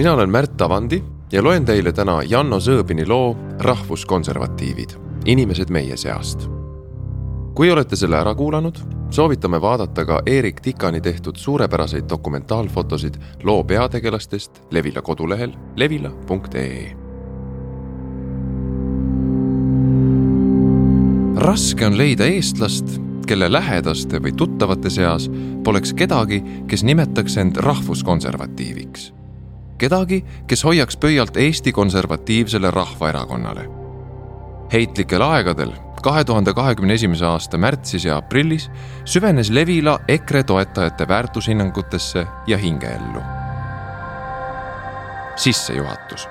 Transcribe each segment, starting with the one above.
mina olen Märt Avandi ja loen teile täna Janno Sõõbini loo Rahvuskonservatiivid, inimesed meie seast. kui olete selle ära kuulanud, soovitame vaadata ka Erik Tikani tehtud suurepäraseid dokumentaalfotosid loo peategelastest Levila kodulehel levila.ee. raske on leida eestlast, kelle lähedaste või tuttavate seas poleks kedagi, kes nimetaks end rahvuskonservatiiviks. Kedagi, kes hoiaks pöialt Eesti Konservatiivsele Rahvaerakonnale. heitlikel aegadel, kahe tuhande kahekümne esimese aasta märtsis ja aprillis, süvenes Levila EKRE toetajate väärtushinnangutesse ja hingeellu. sissejuhatus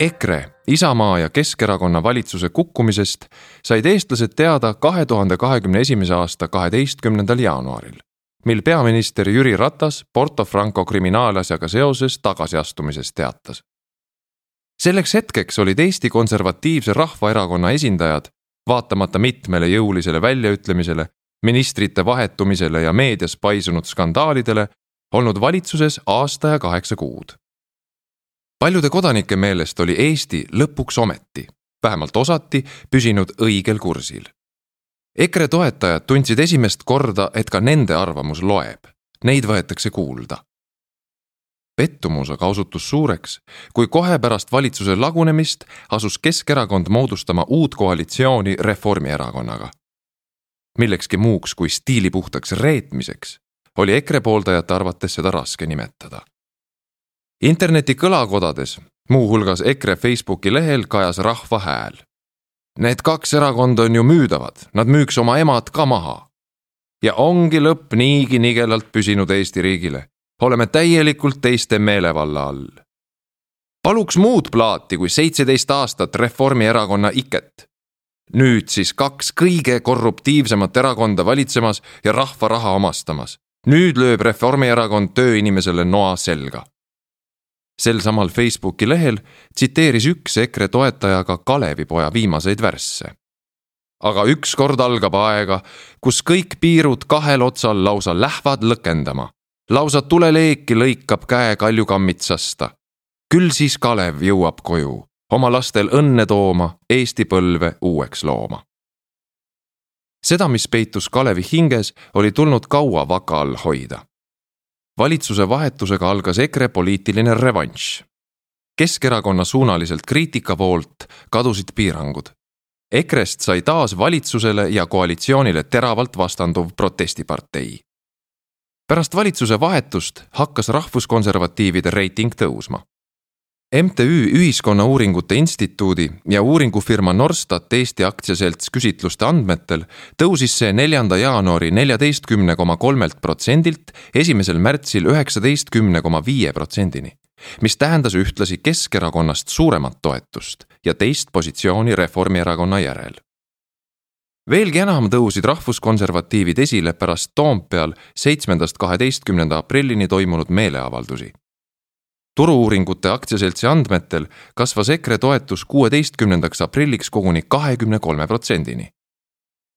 EKRE, Isamaa ja Keskerakonna valitsuse kukkumisest said eestlased teada kahe tuhande kahekümne esimese aasta kaheteistkümnendal jaanuaril, mil peaminister Jüri Ratas Porto Franco kriminaalasjaga seoses tagasiastumisest teatas. selleks hetkeks olid Eesti Konservatiivse Rahvaerakonna esindajad, vaatamata mitmele jõulisele väljaütlemisele, ministrite vahetumisele ja meedias paisunud skandaalidele, olnud valitsuses aasta ja kaheksa kuud paljude kodanike meelest oli Eesti lõpuks ometi, vähemalt osati, püsinud õigel kursil. EKRE toetajad tundsid esimest korda, et ka nende arvamus loeb, neid võetakse kuulda. pettumus aga osutus suureks, kui kohe pärast valitsuse lagunemist asus Keskerakond moodustama uut koalitsiooni Reformierakonnaga. millekski muuks kui stiilipuhtaks reetmiseks oli EKRE pooldajate arvates seda raske nimetada interneti kõlakodades, muuhulgas EKRE Facebooki lehel kajas rahva hääl. Need kaks erakonda on ju müüdavad, nad müüks oma emad ka maha. ja ongi lõpp niigi nigelalt püsinud Eesti riigile. oleme täielikult teiste meelevalla all. paluks muud plaati kui seitseteist aastat Reformierakonna iket. nüüd siis kaks kõige korruptiivsemat erakonda valitsemas ja rahva raha omastamas. nüüd lööb Reformierakond tööinimesele noa selga sel samal Facebooki lehel tsiteeris üks EKRE toetaja ka Kalevipoja viimaseid värsse. aga ükskord algab aega, kus kõik piirud kahel otsal lausa lähevad lõkendama. lausa tuleleeki lõikab käe kaljukammitsasta. küll siis Kalev jõuab koju oma lastel õnne tooma, Eesti põlve uueks looma. seda, mis peitus Kalevi hinges, oli tulnud kaua vaka all hoida valitsuse vahetusega algas EKRE poliitiline revanš. Keskerakonna suunaliselt kriitika poolt kadusid piirangud. EKRE-st sai taas valitsusele ja koalitsioonile teravalt vastanduv protestipartei. pärast valitsuse vahetust hakkas rahvuskonservatiivide reiting tõusma MTÜ Ühiskonnauuringute Instituudi ja uuringufirma Norstat Eesti aktsiaselts küsitluste andmetel tõusis see neljanda jaanuari neljateistkümne koma kolmelt protsendilt esimesel märtsil üheksateistkümne koma viie protsendini, mis tähendas ühtlasi Keskerakonnast suuremat toetust ja teist positsiooni Reformierakonna järel. Veelgi enam tõusid rahvuskonservatiivid esile pärast Toompeal seitsmendast kaheteistkümnenda aprillini toimunud meeleavaldusi turu-uuringute aktsiaseltsi andmetel kasvas EKRE toetus kuueteistkümnendaks aprilliks koguni kahekümne kolme protsendini.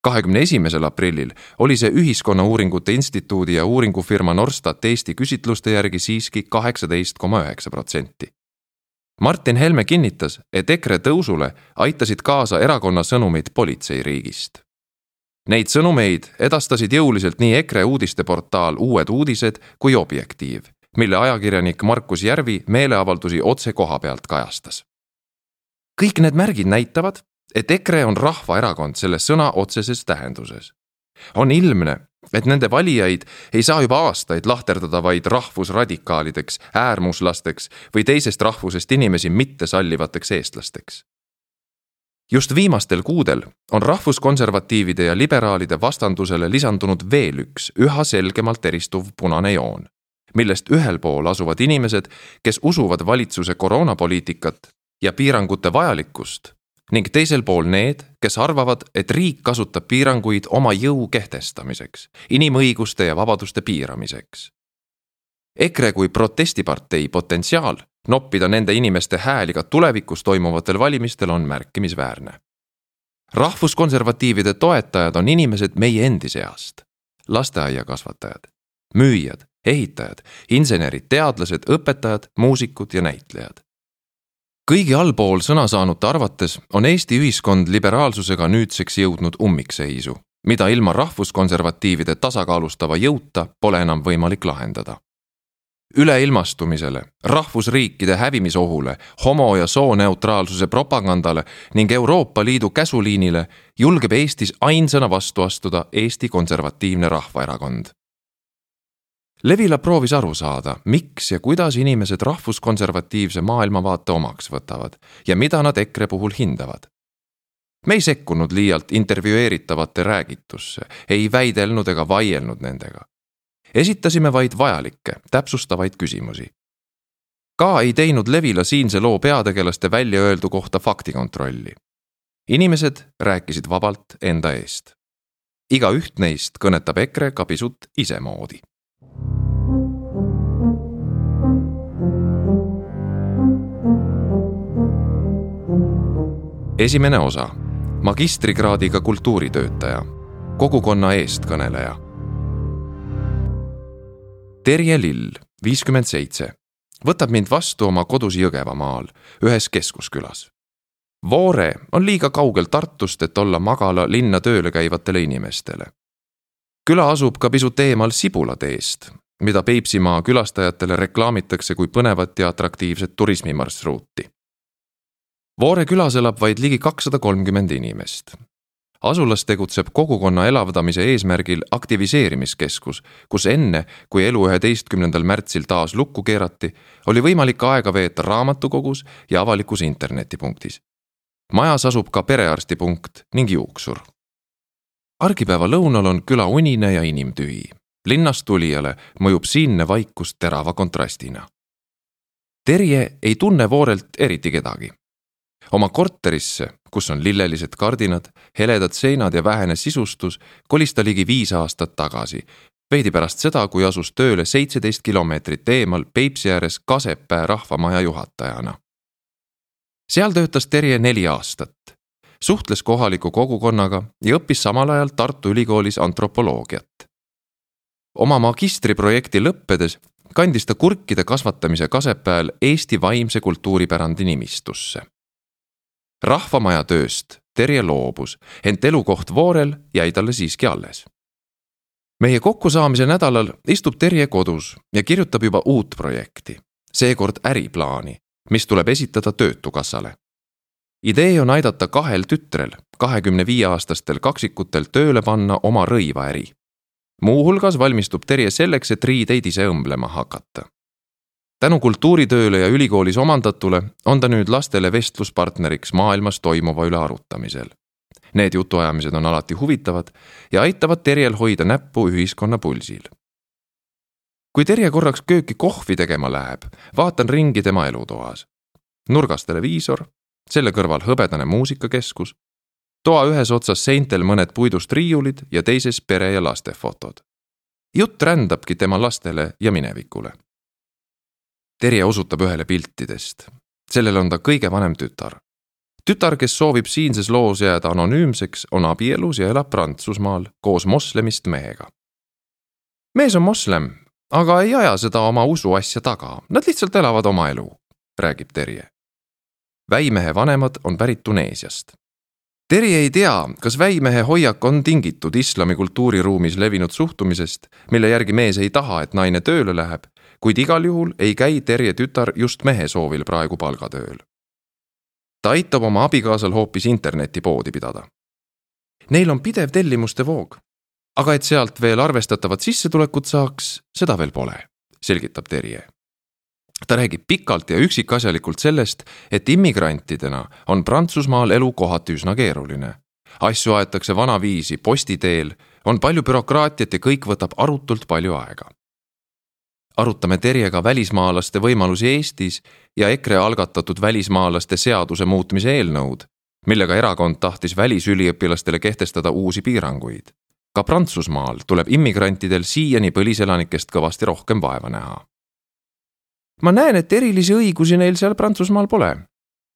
kahekümne esimesel aprillil oli see Ühiskonnauuringute Instituudi ja uuringufirma Norstat Eesti küsitluste järgi siiski kaheksateist koma üheksa protsenti. Martin Helme kinnitas, et EKRE tõusule aitasid kaasa erakonna sõnumid politseiriigist. Neid sõnumeid edastasid jõuliselt nii EKRE uudisteportaal Uued uudised kui Objektiiv mille ajakirjanik Markus Järvi meeleavaldusi otse koha pealt kajastas. kõik need märgid näitavad, et EKRE on rahvaerakond selle sõna otseses tähenduses. on ilmne, et nende valijaid ei saa juba aastaid lahterdada vaid rahvusradikaalideks, äärmuslasteks või teisest rahvusest inimesi mitte sallivateks eestlasteks just viimastel kuudel on rahvuskonservatiivide ja liberaalide vastandusele lisandunud veel üks üha selgemalt eristuv punane joon millest ühel pool asuvad inimesed, kes usuvad valitsuse koroonapoliitikat ja piirangute vajalikkust ning teisel pool need, kes arvavad, et riik kasutab piiranguid oma jõu kehtestamiseks, inimõiguste ja vabaduste piiramiseks. EKRE kui protestipartei potentsiaal noppida nende inimeste hääli ka tulevikus toimuvatel valimistel on märkimisväärne. rahvuskonservatiivide toetajad on inimesed meie endi seast, lasteaiakasvatajad, müüjad, ehitajad, insenerid, teadlased, õpetajad, muusikud ja näitlejad. kõigi allpool sõna saanute arvates on Eesti ühiskond liberaalsusega nüüdseks jõudnud ummikseisu, mida ilma rahvuskonservatiivide tasakaalustava jõuta pole enam võimalik lahendada üleilmastumisele, rahvusriikide hävimisohule, homo- ja sooneutraalsuse propagandale ning Euroopa Liidu käsuliinile julgeb Eestis ainsana vastu astuda Eesti Konservatiivne Rahvaerakond. Levila proovis aru saada, miks ja kuidas inimesed rahvuskonservatiivse maailmavaate omaks võtavad ja mida nad EKRE puhul hindavad. me ei sekkunud liialt intervjueeritavate räägitusse, ei väidelnud ega vaielnud nendega esitasime vaid vajalikke, täpsustavaid küsimusi. ka ei teinud Levila siinse loo peategelaste väljaöeldu kohta faktikontrolli. inimesed rääkisid vabalt enda eest. igaüht neist kõnetab EKRE ka pisut isemoodi. Esimene osa, magistrikraadiga kultuuritöötaja, kogukonna eestkõneleja Terje Lill, viiskümmend seitse, võtab mind vastu oma kodus Jõgevamaal, ühes keskuskülas. Voore on liiga kaugel Tartust, et olla magala linna tööle käivatele inimestele. küla asub ka pisut eemal Sibula teest, mida Peipsimaa külastajatele reklaamitakse kui põnevat ja atraktiivset turismimarsruuti. Voore külas elab vaid ligi kakssada kolmkümmend inimest asulas tegutseb kogukonna elavdamise eesmärgil aktiviseerimiskeskus, kus enne, kui elu üheteistkümnendal märtsil taas lukku keerati, oli võimalik aega veeta raamatukogus ja avalikus internetipunktis. majas asub ka perearstipunkt ning juuksur. argipäeva lõunal on küla unine ja inimtühi. linnast tulijale mõjub siinne vaikus terava kontrastina. Terje ei tunne Voorelt eriti kedagi oma korterisse, kus on lillelised kardinad, heledad seinad ja vähene sisustus, kolis ta ligi viis aastat tagasi, veidi pärast seda, kui asus tööle seitseteist kilomeetrit eemal Peipsi ääres Kasepää rahvamaja juhatajana. seal töötas Terje neli aastat, suhtles kohaliku kogukonnaga ja õppis samal ajal Tartu Ülikoolis antropoloogiat. oma magistriprojekti lõppedes kandis ta kurkide kasvatamise Kasepääl Eesti vaimse kultuuripärandi nimistusse rahvamaja tööst Terje loobus, ent elukoht Voorel jäi talle siiski alles. meie kokkusaamise nädalal istub Terje kodus ja kirjutab juba uut projekti, seekord äriplaani, mis tuleb esitada Töötukassale. idee on aidata kahel tütrel, kahekümne viie aastastel kaksikutel tööle panna oma rõivaäri. muuhulgas valmistub Terje selleks, et riideid ise õmblema hakata tänu kultuuritööle ja ülikoolis omandatule on ta nüüd lastele vestluspartneriks maailmas toimuva üle arutamisel. Need jutuajamised on alati huvitavad ja aitavad Terjel hoida näppu ühiskonna pulsil. kui Terje korraks kööki kohvi tegema läheb, vaatan ringi tema elutoas. nurgas televiisor, selle kõrval hõbedane muusikakeskus, toa ühes otsas seintel mõned puidust riiulid ja teises pere ja laste fotod. jutt rändabki tema lastele ja minevikule Terje osutab ühele piltidest. sellel on ta kõige vanem tütar. tütar, kes soovib siinses loos jääda anonüümseks, on abielus ja elab Prantsusmaal koos moslemist mehega. mees on moslem, aga ei aja seda oma usuasja taga, nad lihtsalt elavad oma elu, räägib Terje. väimehe vanemad on pärit Tuneesiast. Terje ei tea, kas väimehe hoiak on tingitud islami kultuuriruumis levinud suhtumisest, mille järgi mees ei taha, et naine tööle läheb kuid igal juhul ei käi Terje tütar just mehe soovil praegu palgatööl. ta aitab oma abikaasal hoopis internetipoodi pidada. Neil on pidev tellimuste voog, aga et sealt veel arvestatavat sissetulekut saaks, seda veel pole, selgitab Terje ta räägib pikalt ja üksikasjalikult sellest, et immigrantidena on Prantsusmaal elu kohati üsna keeruline. asju aetakse vanaviisi posti teel, on palju bürokraatiat ja kõik võtab arutult palju aega arutame Terjega välismaalaste võimalusi Eestis ja EKRE algatatud välismaalaste seaduse muutmise eelnõud, millega erakond tahtis välisüliõpilastele kehtestada uusi piiranguid. ka Prantsusmaal tuleb immigrantidel siiani põliselanikest kõvasti rohkem vaeva näha. ma näen, et erilisi õigusi neil seal Prantsusmaal pole.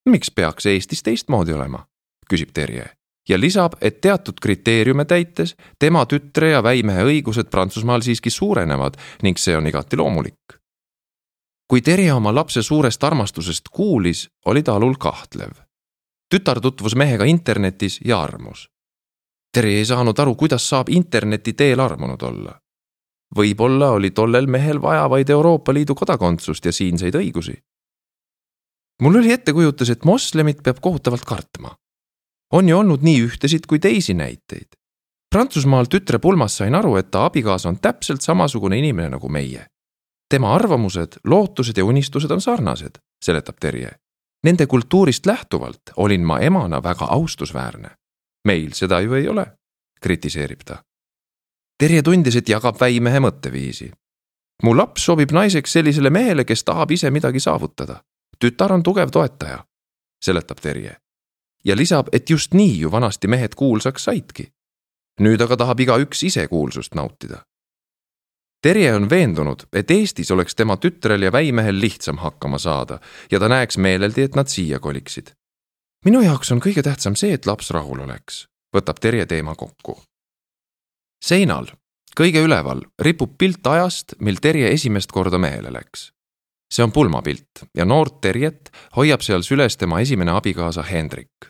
miks peaks Eestis teistmoodi olema? küsib Terje ja lisab, et teatud kriteeriume täites tema tütre ja väimehe õigused Prantsusmaal siiski suurenevad ning see on igati loomulik. kui Terje oma lapse suurest armastusest kuulis, oli ta alul kahtlev. tütar tutvus mehega internetis ja armus. Terje ei saanud aru, kuidas saab interneti teel armunud olla. võib-olla oli tollel mehel vaja vaid Euroopa Liidu kodakondsust ja siinseid õigusi. mul oli ettekujutus, et moslemit peab kohutavalt kartma on ju olnud nii ühtesid kui teisi näiteid. Prantsusmaal tütre pulmas sain aru, et ta abikaasa on täpselt samasugune inimene nagu meie. tema arvamused, lootused ja unistused on sarnased, seletab Terje. Nende kultuurist lähtuvalt olin ma emana väga austusväärne. meil seda ju ei ole, kritiseerib ta. Terje tundis, et jagab väimehe mõtteviisi. mu laps sobib naiseks sellisele mehele, kes tahab ise midagi saavutada. tütar on tugev toetaja, seletab Terje ja lisab, et just nii ju vanasti mehed kuulsaks saidki. nüüd aga tahab igaüks ise kuulsust nautida. Terje on veendunud, et Eestis oleks tema tütrel ja väimehel lihtsam hakkama saada ja ta näeks meeleldi, et nad siia koliksid. minu jaoks on kõige tähtsam see, et laps rahul oleks, võtab Terje teema kokku. seinal, kõige üleval, ripub pilt ajast, mil Terje esimest korda mehele läks see on pulmapilt ja noort Terjet hoiab seal süles tema esimene abikaasa Hendrik.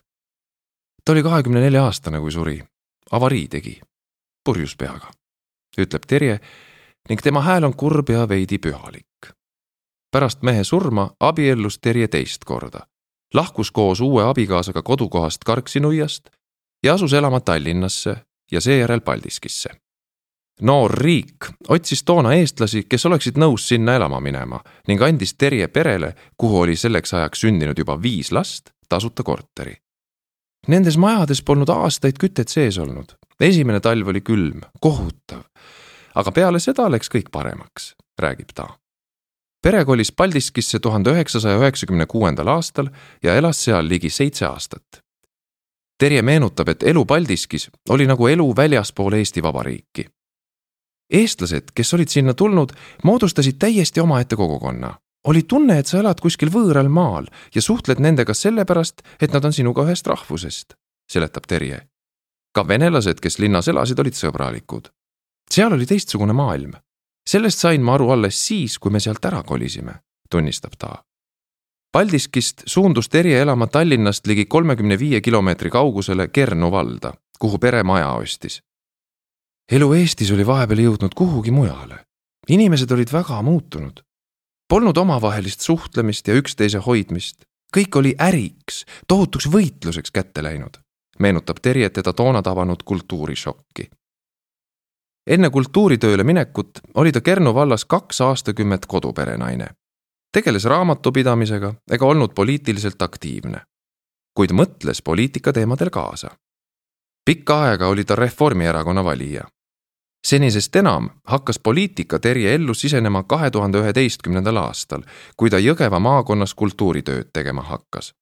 Ta oli kahekümne nelja aastane, kui suri. avarii tegi, purjus peaga, ütleb Terje ning tema hääl on kurb ja veidi pühalik. pärast mehe surma abiellus Terje teist korda, lahkus koos uue abikaasaga kodukohast Karksi-Nuiast ja asus elama Tallinnasse ja seejärel Paldiskisse noor riik otsis toona eestlasi, kes oleksid nõus sinna elama minema ning andis Terje perele, kuhu oli selleks ajaks sündinud juba viis last, tasuta korteri. Nendes majades polnud aastaid kütet sees olnud. esimene talv oli külm, kohutav. aga peale seda läks kõik paremaks, räägib ta. pere kolis Paldiskisse tuhande üheksasaja üheksakümne kuuendal aastal ja elas seal ligi seitse aastat. Terje meenutab, et elu Paldiskis oli nagu elu väljaspool Eesti Vabariiki eestlased, kes olid sinna tulnud, moodustasid täiesti omaette kogukonna. Oli tunne, et sa elad kuskil võõral maal ja suhtled nendega sellepärast, et nad on sinuga ühest rahvusest, seletab Terje. ka venelased, kes linnas elasid, olid sõbralikud. seal oli teistsugune maailm. sellest sain ma aru alles siis, kui me sealt ära kolisime, tunnistab ta. Paldiskist suundus Terje elama Tallinnast ligi kolmekümne viie kilomeetri kaugusele Kernu valda, kuhu pere maja ostis elu Eestis oli vahepeal jõudnud kuhugi mujale. inimesed olid väga muutunud. Polnud omavahelist suhtlemist ja üksteise hoidmist. kõik oli äriks, tohutuks võitluseks kätte läinud, meenutab Terje teda toona tabanud kultuurishokki. enne kultuuritööle minekut oli ta Kernu vallas kaks aastakümmet koduperenaine. tegeles raamatupidamisega ega olnud poliitiliselt aktiivne, kuid mõtles poliitika teemadel kaasa pikka aega oli ta Reformierakonna valija senisest enam hakkas poliitika Terje ellu sisenema kahe tuhande üheteistkümnendal aastal, kui ta Jõgeva maakonnas kultuuritööd tegema hakkas.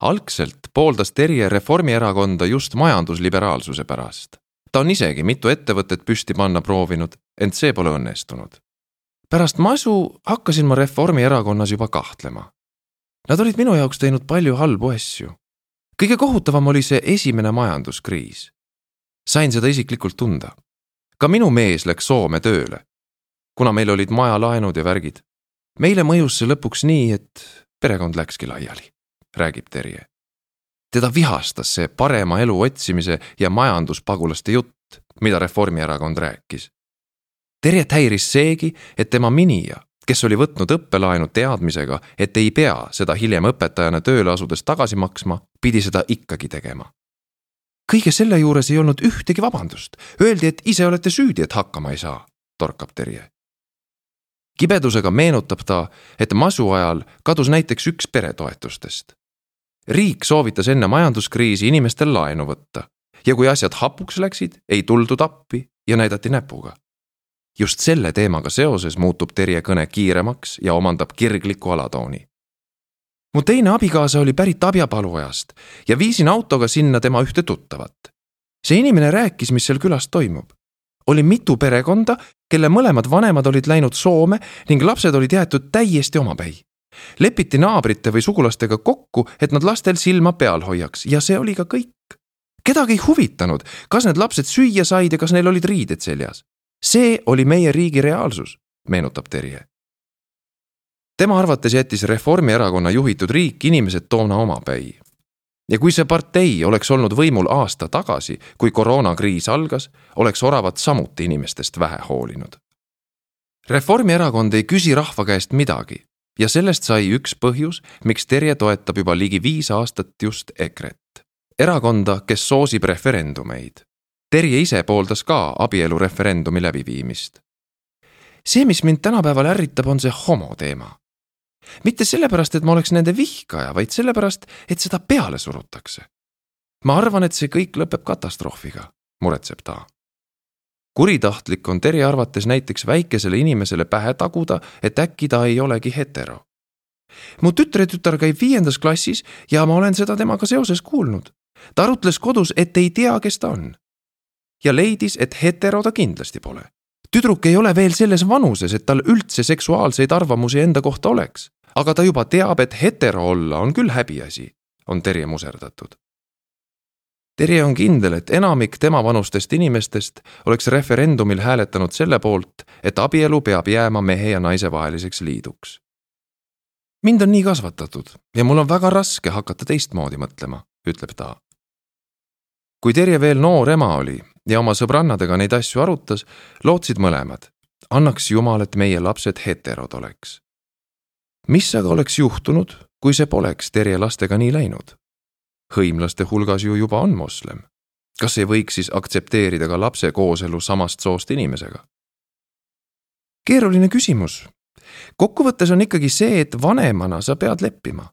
algselt pooldas Terje Reformierakonda just majandusliberaalsuse pärast. ta on isegi mitu ettevõtet püsti panna proovinud, ent see pole õnnestunud. pärast masu hakkasin ma Reformierakonnas juba kahtlema. Nad olid minu jaoks teinud palju halbu asju. kõige kohutavam oli see esimene majanduskriis. sain seda isiklikult tunda ka minu mees läks Soome tööle, kuna meil olid majalaenud ja värgid. meile mõjus see lõpuks nii, et perekond läkski laiali, räägib Terje. teda vihastas see parema elu otsimise ja majanduspagulaste jutt, mida Reformierakond rääkis. Terjet häiris seegi, et tema minija, kes oli võtnud õppelaenu teadmisega, et ei pea seda hiljem õpetajana tööle asudes tagasi maksma, pidi seda ikkagi tegema kõige selle juures ei olnud ühtegi vabandust. Öeldi, et ise olete süüdi, et hakkama ei saa, torkab Terje. kibedusega meenutab ta, et masu ajal kadus näiteks üks peretoetustest. riik soovitas enne majanduskriisi inimestel laenu võtta ja kui asjad hapuks läksid, ei tuldud appi ja näidati näpuga. just selle teemaga seoses muutub Terje kõne kiiremaks ja omandab kirgliku alatooni mu teine abikaasa oli pärit abjapalujast ja viisin autoga sinna tema ühte tuttavat. see inimene rääkis, mis seal külas toimub. oli mitu perekonda, kelle mõlemad vanemad olid läinud Soome ning lapsed olid jäetud täiesti omapäi. lepiti naabrite või sugulastega kokku, et nad lastel silma peal hoiaks ja see oli ka kõik. kedagi ei huvitanud, kas need lapsed süüa said ja kas neil olid riided seljas. see oli meie riigi reaalsus, meenutab Terje. Tema arvates jättis Reformierakonna juhitud riik inimesed toona omapäi. ja kui see partei oleks olnud võimul aasta tagasi, kui koroonakriis algas, oleks Oravat samuti inimestest vähe hoolinud. Reformierakond ei küsi rahva käest midagi ja sellest sai üks põhjus, miks Terje toetab juba ligi viis aastat just EKRE-t erakonda, kes soosib referendumeid. Terje ise pooldas ka abielureferendumi läbiviimist. see, mis mind tänapäeval ärritab, on see homo teema. Mitte sellepärast, et ma oleks nende vihkaja, vaid sellepärast, et seda peale surutakse. ma arvan, et see kõik lõpeb katastroofiga, muretseb ta kuritahtlik on Terje arvates näiteks väikesele inimesele pähe taguda, et äkki ta ei olegi hetero. mu tütretütar käib viiendas klassis ja ma olen seda temaga seoses kuulnud ta arutles kodus, et ei tea, kes ta on. ja leidis, et hetero ta kindlasti pole. Tüdruk ei ole veel selles vanuses, et tal üldse seksuaalseid arvamusi enda kohta oleks, aga ta juba teab, et hetero olla on küll häbiasi, on Terje muserdatud. Terje on kindel, et enamik temavanustest inimestest oleks referendumil hääletanud selle poolt, et abielu peab jääma mehe ja naise vaheliseks liiduks. mind on nii kasvatatud ja mul on väga raske hakata teistmoodi mõtlema, ütleb ta kui Terje veel noor ema oli ja oma sõbrannadega neid asju arutas, lootsid mõlemad, annaks Jumal, et meie lapsed heterod oleks. mis aga oleks juhtunud, kui see poleks Terje lastega nii läinud? hõimlaste hulgas ju juba on moslem. kas ei võiks siis aktsepteerida ka lapse kooselu samast soost inimesega? keeruline küsimus. kokkuvõttes on ikkagi see, et vanemana sa pead leppima.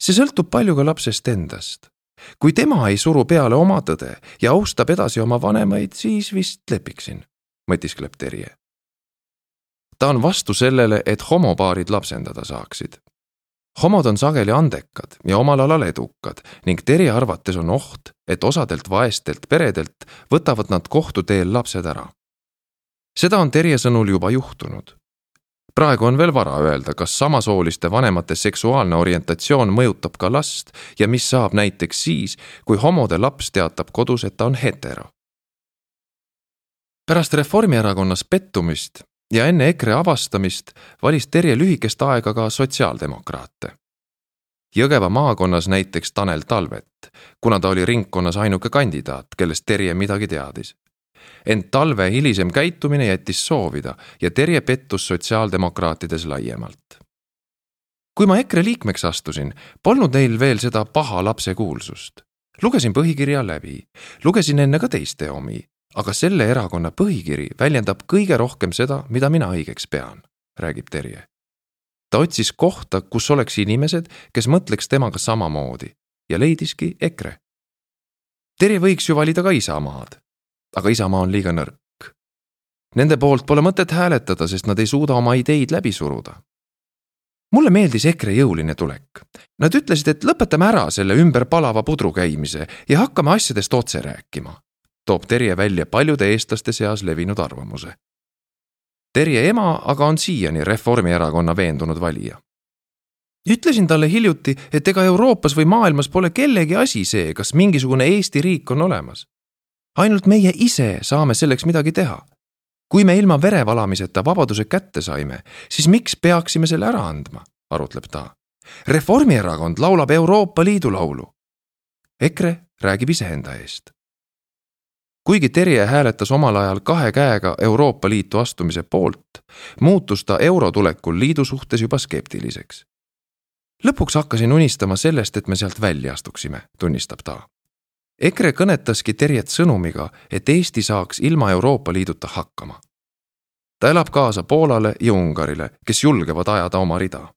see sõltub palju ka lapsest endast kui tema ei suru peale oma tõde ja austab edasi oma vanemaid, siis vist lepiksin, mõtiskleb Terje. ta on vastu sellele, et homopaarid lapsendada saaksid. homod on sageli andekad ja omal alal edukad ning Terje arvates on oht, et osadelt vaestelt peredelt võtavad nad kohtu teel lapsed ära. seda on Terje sõnul juba juhtunud praegu on veel vara öelda, kas samasooliste vanemate seksuaalne orientatsioon mõjutab ka last ja mis saab näiteks siis, kui homode laps teatab kodus, et ta on hetero. pärast Reformierakonnas pettumist ja enne EKRE avastamist valis Terje lühikest aega ka sotsiaaldemokraate. Jõgeva maakonnas näiteks Tanel Talvet, kuna ta oli ringkonnas ainuke kandidaat, kellest Terje midagi teadis ent talve hilisem käitumine jättis soovida ja Terje pettus sotsiaaldemokraatides laiemalt. kui ma EKRE liikmeks astusin, polnud neil veel seda paha lapse kuulsust. lugesin põhikirja läbi, lugesin enne ka teiste omi, aga selle erakonna põhikiri väljendab kõige rohkem seda, mida mina õigeks pean, räägib Terje. ta otsis kohta, kus oleks inimesed, kes mõtleks temaga samamoodi ja leidiski EKRE. Terje võiks ju valida ka Isamaad, aga Isamaa on liiga nõrk. Nende poolt pole mõtet hääletada, sest nad ei suuda oma ideid läbi suruda. mulle meeldis EKRE jõuline tulek. Nad ütlesid, et lõpetame ära selle ümber palava pudru käimise ja hakkame asjadest otse rääkima, toob Terje välja paljude eestlaste seas levinud arvamuse. Terje ema aga on siiani Reformierakonna veendunud valija ütlesin talle hiljuti, et ega Euroopas või maailmas pole kellegi asi see, kas mingisugune Eesti riik on olemas ainult meie ise saame selleks midagi teha. kui me ilma verevalamiseta vabaduse kätte saime, siis miks peaksime selle ära andma, arutleb ta. Reformierakond laulab Euroopa Liidu laulu. EKRE räägib iseenda eest. kuigi Terje hääletas omal ajal kahe käega Euroopa Liitu astumise poolt, muutus ta euro tulekul liidu suhtes juba skeptiliseks. lõpuks hakkasin unistama sellest, et me sealt välja astuksime, tunnistab ta EKRE kõnetaski Terjet sõnumiga, et Eesti saaks ilma Euroopa Liiduta hakkama. ta elab kaasa Poolale ja Ungarile, kes julgevad ajada oma rida.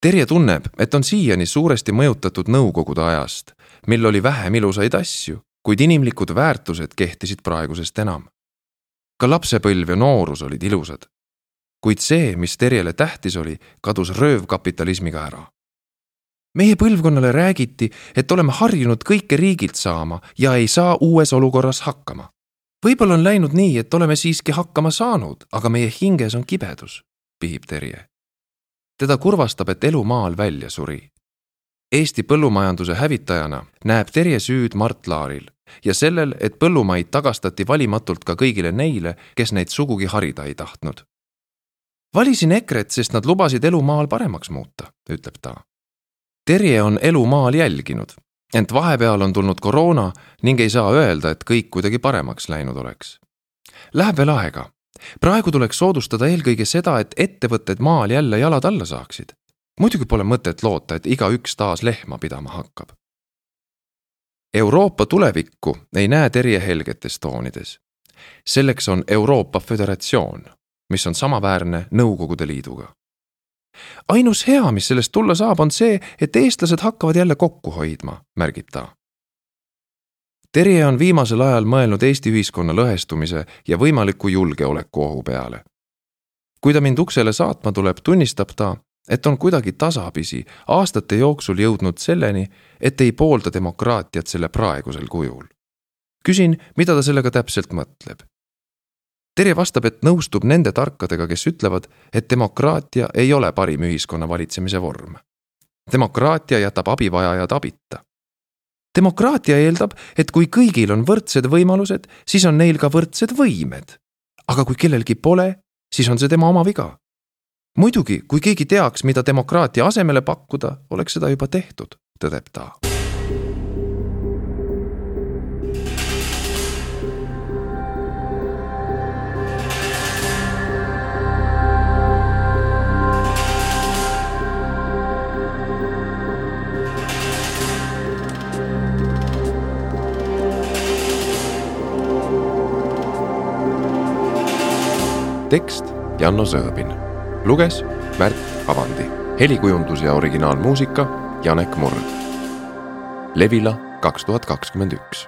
Terje tunneb, et on siiani suuresti mõjutatud Nõukogude ajast, mil oli vähem ilusaid asju, kuid inimlikud väärtused kehtisid praegusest enam. ka lapsepõlv ja noorus olid ilusad. kuid see, mis Terjele tähtis oli, kadus röövkapitalismiga ära meie põlvkonnale räägiti, et oleme harjunud kõike riigilt saama ja ei saa uues olukorras hakkama. võib-olla on läinud nii, et oleme siiski hakkama saanud, aga meie hinges on kibedus, pihib Terje. teda kurvastab, et elu maal välja suri. Eesti põllumajanduse hävitajana näeb Terje süüd Mart Laaril ja sellel, et põllumaid tagastati valimatult ka kõigile neile, kes neid sugugi harida ei tahtnud. valisin EKRE-t, sest nad lubasid elu maal paremaks muuta, ütleb ta. Terje on elu maal jälginud, ent vahepeal on tulnud koroona ning ei saa öelda, et kõik kuidagi paremaks läinud oleks. Läheb veel aega. praegu tuleks soodustada eelkõige seda, et ettevõtted maal jälle jalad alla saaksid. muidugi pole mõtet loota, et igaüks taas lehma pidama hakkab Euroopa tulevikku ei näe Terje helgetes toonides. selleks on Euroopa Föderatsioon, mis on samaväärne Nõukogude Liiduga. Ainus hea, mis sellest tulla saab, on see, et eestlased hakkavad jälle kokku hoidma, märgib ta. Terje on viimasel ajal mõelnud Eesti ühiskonna lõhestumise ja võimaliku julgeolekuohu peale. kui ta mind uksele saatma tuleb, tunnistab ta, et on kuidagi tasapisi aastate jooksul jõudnud selleni, et ei poolda demokraatiat selle praegusel kujul. küsin, mida ta sellega täpselt mõtleb. Terje vastab, et nõustub nende tarkadega, kes ütlevad, et demokraatia ei ole parim ühiskonna valitsemise vorm. demokraatia jätab abivajajad abita. demokraatia eeldab, et kui kõigil on võrdsed võimalused, siis on neil ka võrdsed võimed. aga kui kellelgi pole, siis on see tema oma viga muidugi, kui keegi teaks, mida demokraatia asemele pakkuda, oleks seda juba tehtud, tõdeb ta. Tekst Janno Sõõbin. Luges Märt Avandi, helikujundus ja originaalmuusika Janek Murd. Levila kaks tuhat kakskümmend üks